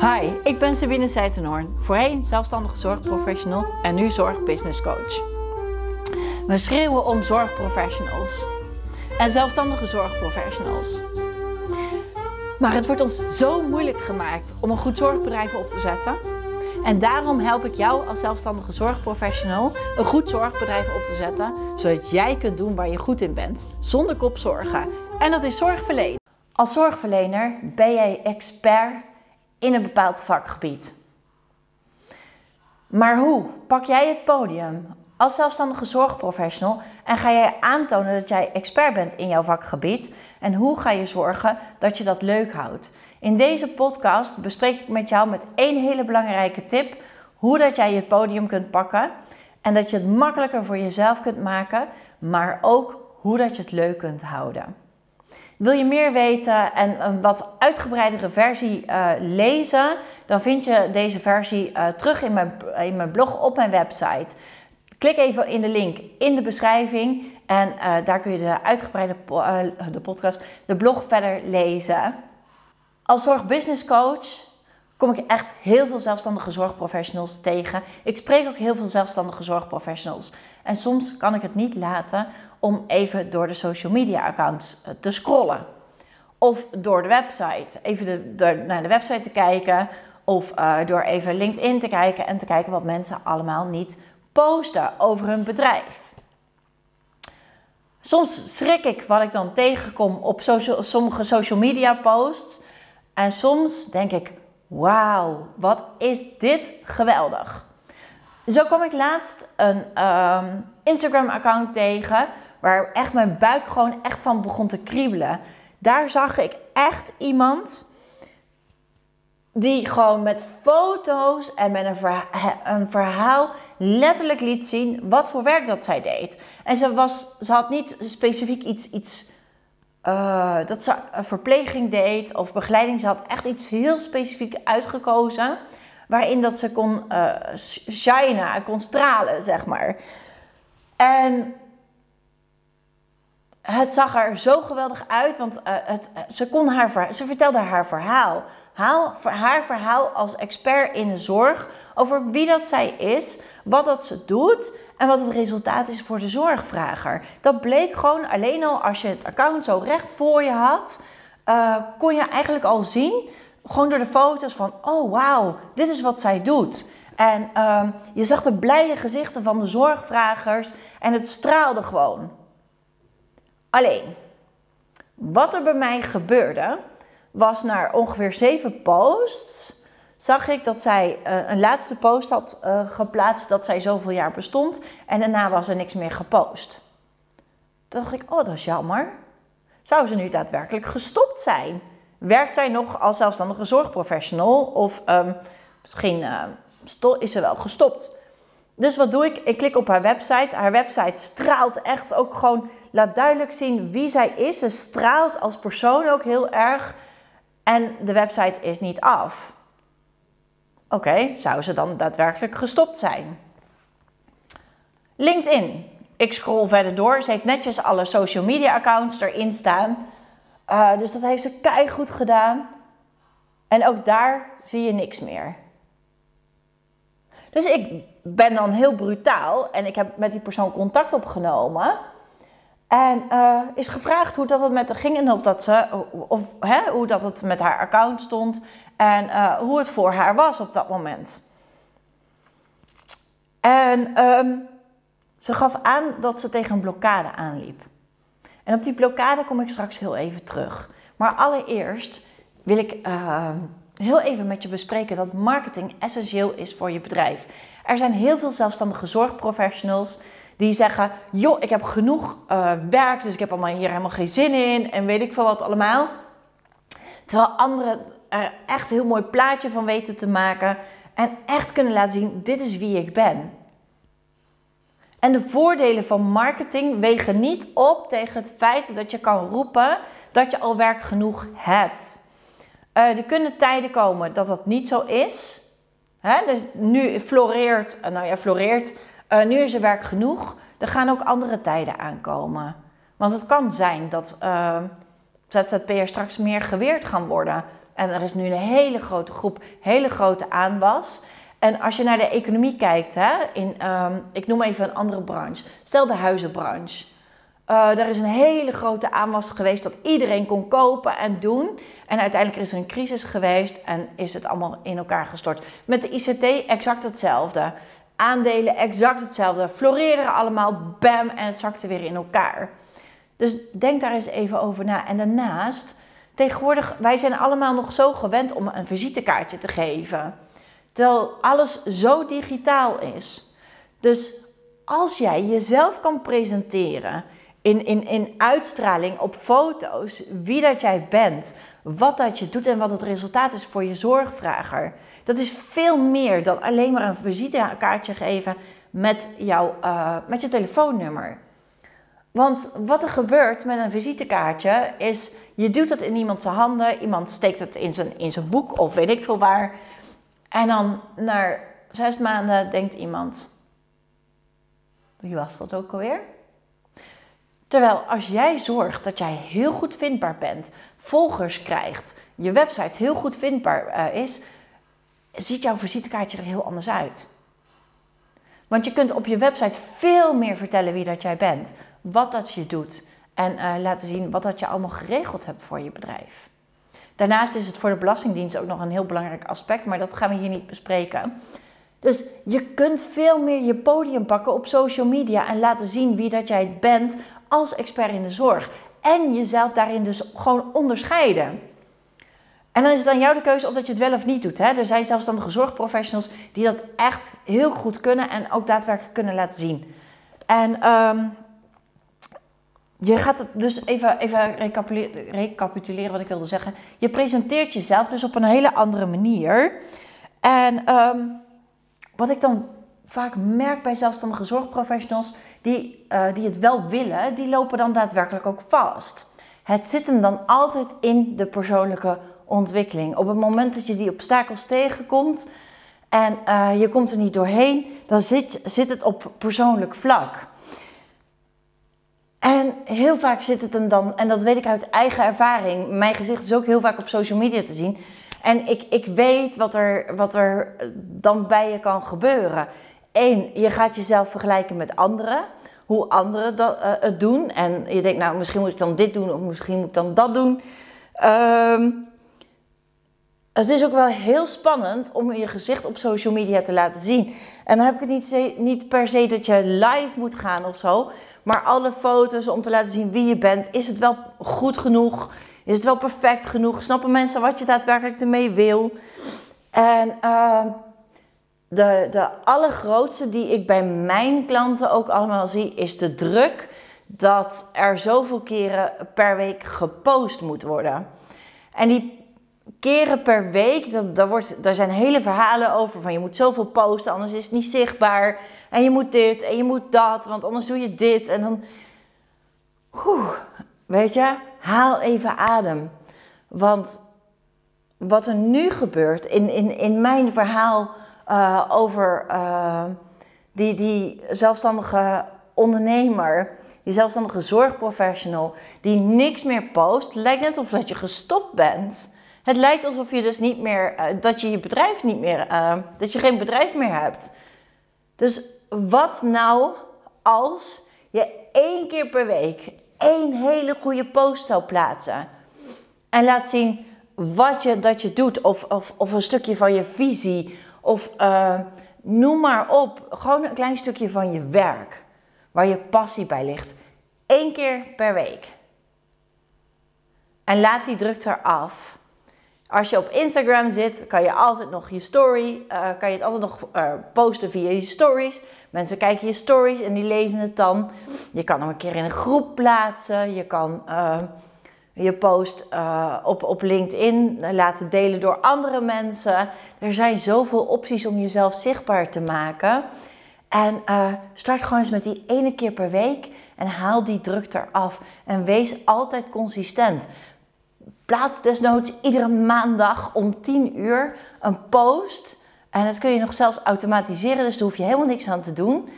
Hi, ik ben Sabine Seitenhoorn, voorheen zelfstandige zorgprofessional en nu zorgbusinesscoach. We schreeuwen om zorgprofessionals en zelfstandige zorgprofessionals. Maar het wordt ons zo moeilijk gemaakt om een goed zorgbedrijf op te zetten. En daarom help ik jou als zelfstandige zorgprofessional een goed zorgbedrijf op te zetten, zodat jij kunt doen waar je goed in bent, zonder kopzorgen. En dat is zorgverlenen. Als zorgverlener ben jij expert in een bepaald vakgebied. Maar hoe pak jij het podium als zelfstandige zorgprofessional en ga jij aantonen dat jij expert bent in jouw vakgebied? En hoe ga je zorgen dat je dat leuk houdt? In deze podcast bespreek ik met jou met één hele belangrijke tip hoe dat jij je podium kunt pakken en dat je het makkelijker voor jezelf kunt maken, maar ook hoe dat je het leuk kunt houden. Wil je meer weten en een wat uitgebreidere versie uh, lezen, dan vind je deze versie uh, terug in mijn, in mijn blog op mijn website. Klik even in de link in de beschrijving en uh, daar kun je de uitgebreide de podcast, de blog verder lezen. Als zorgbusinesscoach kom ik echt heel veel zelfstandige zorgprofessionals tegen. Ik spreek ook heel veel zelfstandige zorgprofessionals. En soms kan ik het niet laten om even door de social media accounts eh, te scrollen. Of door de website, even de, naar de website te kijken. Of uh, door even LinkedIn te kijken en te kijken wat mensen allemaal niet posten over hun bedrijf. Soms schrik ik wat ik dan tegenkom op sommige social media posts. En soms denk ik, wauw, wat is dit geweldig. Zo kwam ik laatst een um, Instagram-account tegen waar echt mijn buik gewoon echt van begon te kriebelen. Daar zag ik echt iemand die gewoon met foto's en met een, een verhaal letterlijk liet zien wat voor werk dat zij deed. En ze, was, ze had niet specifiek iets, iets uh, dat ze verpleging deed of begeleiding. Ze had echt iets heel specifiek uitgekozen. Waarin dat ze kon uh, shinen, kon stralen, zeg maar. En het zag er zo geweldig uit, want uh, het, ze, kon haar, ze vertelde haar verhaal. Haar verhaal als expert in de zorg over wie dat zij is, wat dat ze doet en wat het resultaat is voor de zorgvrager. Dat bleek gewoon alleen al als je het account zo recht voor je had, uh, kon je eigenlijk al zien, gewoon door de foto's van, oh wauw, dit is wat zij doet. En uh, je zag de blije gezichten van de zorgvragers en het straalde gewoon. Alleen, wat er bij mij gebeurde, was naar ongeveer zeven posts zag ik dat zij uh, een laatste post had uh, geplaatst dat zij zoveel jaar bestond en daarna was er niks meer gepost. Toen dacht ik, oh dat is jammer. Zou ze nu daadwerkelijk gestopt zijn? Werkt zij nog als zelfstandige zorgprofessional of um, misschien uh, is ze wel gestopt? Dus wat doe ik? Ik klik op haar website. Haar website straalt echt ook gewoon, laat duidelijk zien wie zij is. Ze straalt als persoon ook heel erg. En de website is niet af. Oké, okay, zou ze dan daadwerkelijk gestopt zijn? LinkedIn. Ik scroll verder door. Ze heeft netjes alle social media accounts erin staan. Uh, dus dat heeft ze keihard gedaan. En ook daar zie je niks meer. Dus ik ben dan heel brutaal en ik heb met die persoon contact opgenomen. En uh, is gevraagd hoe dat het met haar ging en of dat ze, of, hè, hoe dat het met haar account stond en uh, hoe het voor haar was op dat moment. En um, ze gaf aan dat ze tegen een blokkade aanliep. En op die blokkade kom ik straks heel even terug. Maar allereerst wil ik uh, heel even met je bespreken dat marketing essentieel is voor je bedrijf. Er zijn heel veel zelfstandige zorgprofessionals die zeggen: joh, ik heb genoeg uh, werk, dus ik heb allemaal hier helemaal geen zin in en weet ik veel wat allemaal. Terwijl anderen er echt een heel mooi plaatje van weten te maken en echt kunnen laten zien: dit is wie ik ben. En de voordelen van marketing wegen niet op tegen het feit dat je kan roepen dat je al werk genoeg hebt. Uh, er kunnen tijden komen dat dat niet zo is. Hè? Dus nu floreert, nou ja, floreert uh, nu is er werk genoeg. Er gaan ook andere tijden aankomen. Want het kan zijn dat uh, ZZP'ers straks meer geweerd gaan worden. En er is nu een hele grote groep, hele grote aanwas. En als je naar de economie kijkt, hè, in, ehm, ik noem even een andere branche. Stel de huizenbranche. Uh, er is een hele grote aanwas geweest dat iedereen kon kopen en doen. En uiteindelijk is er een crisis geweest en is het allemaal in elkaar gestort. Met de ICT exact hetzelfde. Aandelen exact hetzelfde. Floreerden allemaal, bam, en het zakte weer in elkaar. Dus denk daar eens even over na. En daarnaast, tegenwoordig, wij zijn allemaal nog zo gewend om een visitekaartje te geven. Terwijl alles zo digitaal is. Dus als jij jezelf kan presenteren in, in, in uitstraling op foto's, wie dat jij bent, wat dat je doet en wat het resultaat is voor je zorgvrager. Dat is veel meer dan alleen maar een visitekaartje geven met, jouw, uh, met je telefoonnummer. Want wat er gebeurt met een visitekaartje is, je duwt het in iemands handen, iemand steekt het in zijn, in zijn boek of weet ik veel waar. En dan na zes maanden denkt iemand, wie was dat ook alweer? Terwijl als jij zorgt dat jij heel goed vindbaar bent, volgers krijgt, je website heel goed vindbaar uh, is, ziet jouw visitekaartje er heel anders uit. Want je kunt op je website veel meer vertellen wie dat jij bent, wat dat je doet en uh, laten zien wat dat je allemaal geregeld hebt voor je bedrijf. Daarnaast is het voor de Belastingdienst ook nog een heel belangrijk aspect, maar dat gaan we hier niet bespreken. Dus je kunt veel meer je podium pakken op social media en laten zien wie dat jij bent als expert in de zorg. En jezelf daarin dus gewoon onderscheiden. En dan is het aan jou de keuze of dat je het wel of niet doet. Hè? Er zijn zelfstandige zorgprofessionals die dat echt heel goed kunnen en ook daadwerkelijk kunnen laten zien. En um, je gaat dus even, even recapituleren wat ik wilde zeggen. Je presenteert jezelf dus op een hele andere manier. En um, wat ik dan vaak merk bij zelfstandige zorgprofessionals die, uh, die het wel willen, die lopen dan daadwerkelijk ook vast. Het zit hem dan altijd in de persoonlijke ontwikkeling. Op het moment dat je die obstakels tegenkomt en uh, je komt er niet doorheen, dan zit, zit het op persoonlijk vlak. En heel vaak zit het hem dan, en dat weet ik uit eigen ervaring, mijn gezicht is ook heel vaak op social media te zien. En ik, ik weet wat er, wat er dan bij je kan gebeuren. Eén, je gaat jezelf vergelijken met anderen. Hoe anderen dat, uh, het doen. En je denkt, nou, misschien moet ik dan dit doen of misschien moet ik dan dat doen. Um, het is ook wel heel spannend om je gezicht op social media te laten zien. En dan heb ik het niet, niet per se dat je live moet gaan of zo. Maar alle foto's om te laten zien wie je bent. Is het wel goed genoeg? Is het wel perfect genoeg? Snappen mensen wat je daadwerkelijk ermee wil? En uh, de, de allergrootste die ik bij mijn klanten ook allemaal zie, is de druk dat er zoveel keren per week gepost moet worden. En die keren per week, dat, daar, wordt, daar zijn hele verhalen over van je moet zoveel posten, anders is het niet zichtbaar. En je moet dit en je moet dat, want anders doe je dit. En dan, weet je, haal even adem. Want wat er nu gebeurt in, in, in mijn verhaal uh, over uh, die, die zelfstandige ondernemer, die zelfstandige zorgprofessional, die niks meer post, lijkt net alsof dat je gestopt bent. Het lijkt alsof je dus niet meer, uh, dat je je bedrijf niet meer, dat je geen bedrijf meer hebt. Dus wat nou als je één keer per week één hele goede post zou plaatsen en laat zien wat je, dat je doet of, of, of een stukje van je visie of uh, noem maar op. Gewoon een klein stukje van je werk. Waar je passie bij ligt. Eén keer per week. En laat die druk eraf. Als je op Instagram zit, kan je altijd nog je story, uh, kan je het altijd nog uh, posten via je stories. Mensen kijken je stories en die lezen het dan. Je kan hem een keer in een groep plaatsen. Je kan je post uh, op, op LinkedIn laten delen door andere mensen. Er zijn zoveel opties om jezelf zichtbaar te maken. En uh, start gewoon eens met die ene keer per week en haal die druk eraf. En wees altijd consistent. Plaats desnoods iedere maandag om 10 uur een post. En dat kun je nog zelfs automatiseren, dus daar hoef je helemaal niks aan te doen.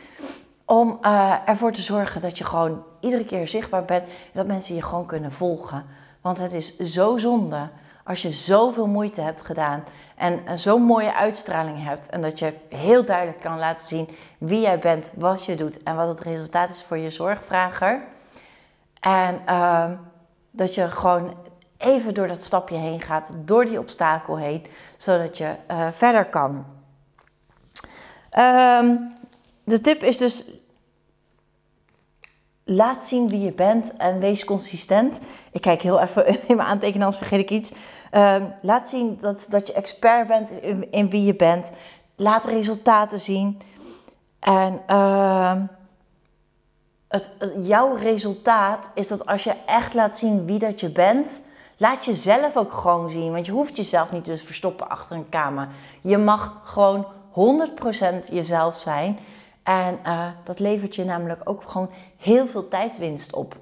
Om uh, ervoor te zorgen dat je gewoon iedere keer zichtbaar bent. Dat mensen je gewoon kunnen volgen. Want het is zo zonde Als je zoveel moeite hebt gedaan en zo'n mooie uitstraling hebt. En dat je heel duidelijk kan laten zien wie jij bent, wat je doet en wat het resultaat is voor je zorgvrager. En ehm, dat je gewoon even door dat stapje heen gaat, door die obstakel heen, zodat je uh, verder kan. Ehm, de tip is dus laat zien wie je bent en wees consistent. Ik kijk heel even in mijn aantekenen, anders vergeet ik iets. Ehm, laat zien dat, dat je expert bent in, in, wie je bent. Laat resultaten zien. En uh, het, jouw resultaat is dat als je echt laat zien wie dat je bent, laat jezelf ook gewoon zien. Want je hoeft jezelf niet te verstoppen achter een kamer. Je mag gewoon 100% jezelf zijn. En uh, dat levert je namelijk ook gewoon heel veel tijdwinst op.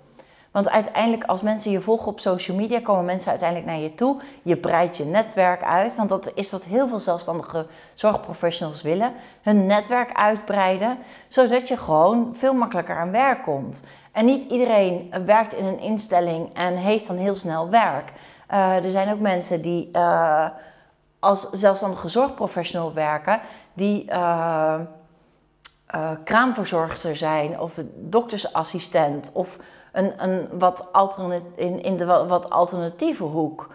Want uiteindelijk, als mensen je volgen op social media, komen mensen uiteindelijk naar je toe. Je breidt je netwerk uit. Want dat is wat heel veel zelfstandige zorgprofessionals willen: hun netwerk uitbreiden. Zodat je gewoon veel makkelijker aan werk komt. En niet iedereen werkt in een instelling en heeft dan heel snel werk. Uh, er zijn ook mensen die uh, als zelfstandige zorgprofessional werken, die. Uh, kraamverzorgster zijn of doktersassistent of een, een wat in, in de wat alternatieve hoek.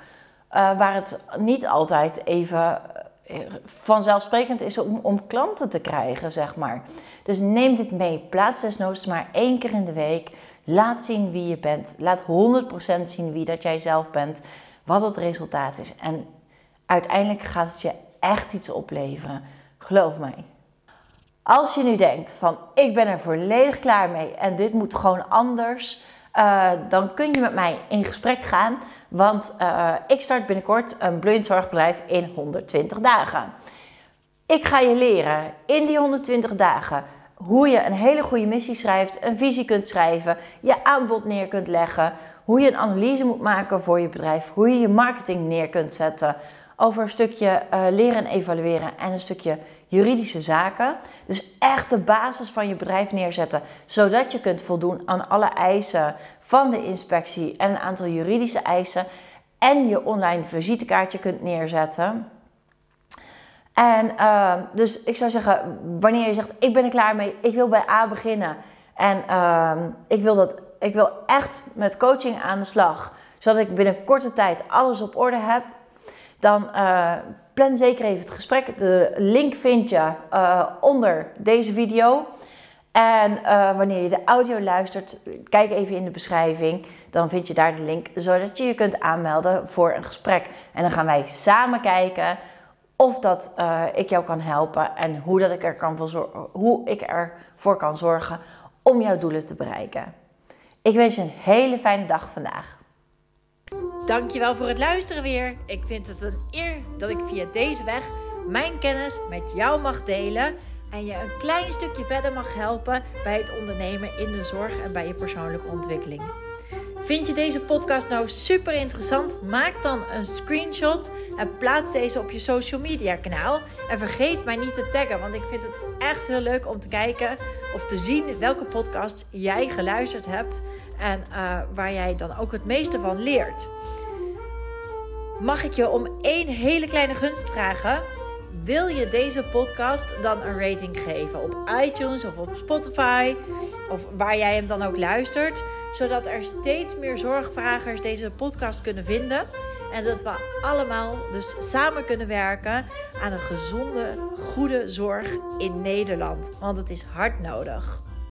Uh, waar het niet altijd even eh, vanzelfsprekend is om, om klanten te krijgen, zeg maar. Dus neem dit mee. Plaats desnoods maar één keer in de week. Laat zien wie je bent. Laat 100% zien wie dat jij zelf bent. Wat het resultaat is. En uiteindelijk gaat het je echt iets opleveren. Geloof mij. Als je nu denkt van ik ben er volledig klaar mee en dit moet gewoon anders, uh, dan kun je met mij in gesprek gaan. Want uh, ik start binnenkort een bloeiend zorgbedrijf in 120 dagen. Ik ga je leren in die 120 dagen hoe je een hele goede missie schrijft, een visie kunt schrijven, je aanbod neer kunt leggen, hoe je een analyse moet maken voor je bedrijf, hoe je je marketing neer kunt zetten, over een stukje uh, leren en evalueren en een stukje juridische zaken. Dus echt de basis van je bedrijf neerzetten, zodat je kunt voldoen aan alle eisen van de inspectie en een aantal juridische eisen. En je online visitekaartje kunt neerzetten. En uh, dus ik zou zeggen, wanneer je zegt, ik ben er klaar mee, ik wil bij A beginnen. En uh, ik, wil dat, ik wil echt met coaching aan de slag, zodat ik binnen korte tijd alles op orde heb dan uh, plan zeker even het gesprek. De link vind je uh, onder deze video. En uh, wanneer je de audio luistert, kijk even in de beschrijving. Dan vind je daar de link, zodat je je kunt aanmelden voor een gesprek. En dan gaan wij samen kijken of dat ik jou kan helpen en hoe, dat ik er kan voor hoe ik ervoor kan zorgen om jouw doelen te bereiken. Ik wens je een hele fijne dag vandaag. Dankjewel voor het luisteren weer. Ik vind het een eer dat ik via deze weg mijn kennis met jou mag delen en je een klein stukje verder mag helpen bij het ondernemen in de zorg en bij je persoonlijke ontwikkeling. Vind je deze podcast nou super interessant? Maak dan een screenshot en plaats deze op je social media kanaal. En vergeet mij niet te taggen, want ik vind het echt heel leuk om te kijken of te zien welke podcasts jij geluisterd hebt en uh, waar jij dan ook het meeste van leert. Mag ik je om één hele kleine gunst vragen? Wil je deze podcast dan een rating geven op iTunes of op Spotify of waar jij hem dan ook luistert, zodat er steeds meer zorgvragers deze podcast kunnen vinden en dat we allemaal dus samen kunnen werken aan een gezonde, goede zorg in Nederland, want het is hard nodig.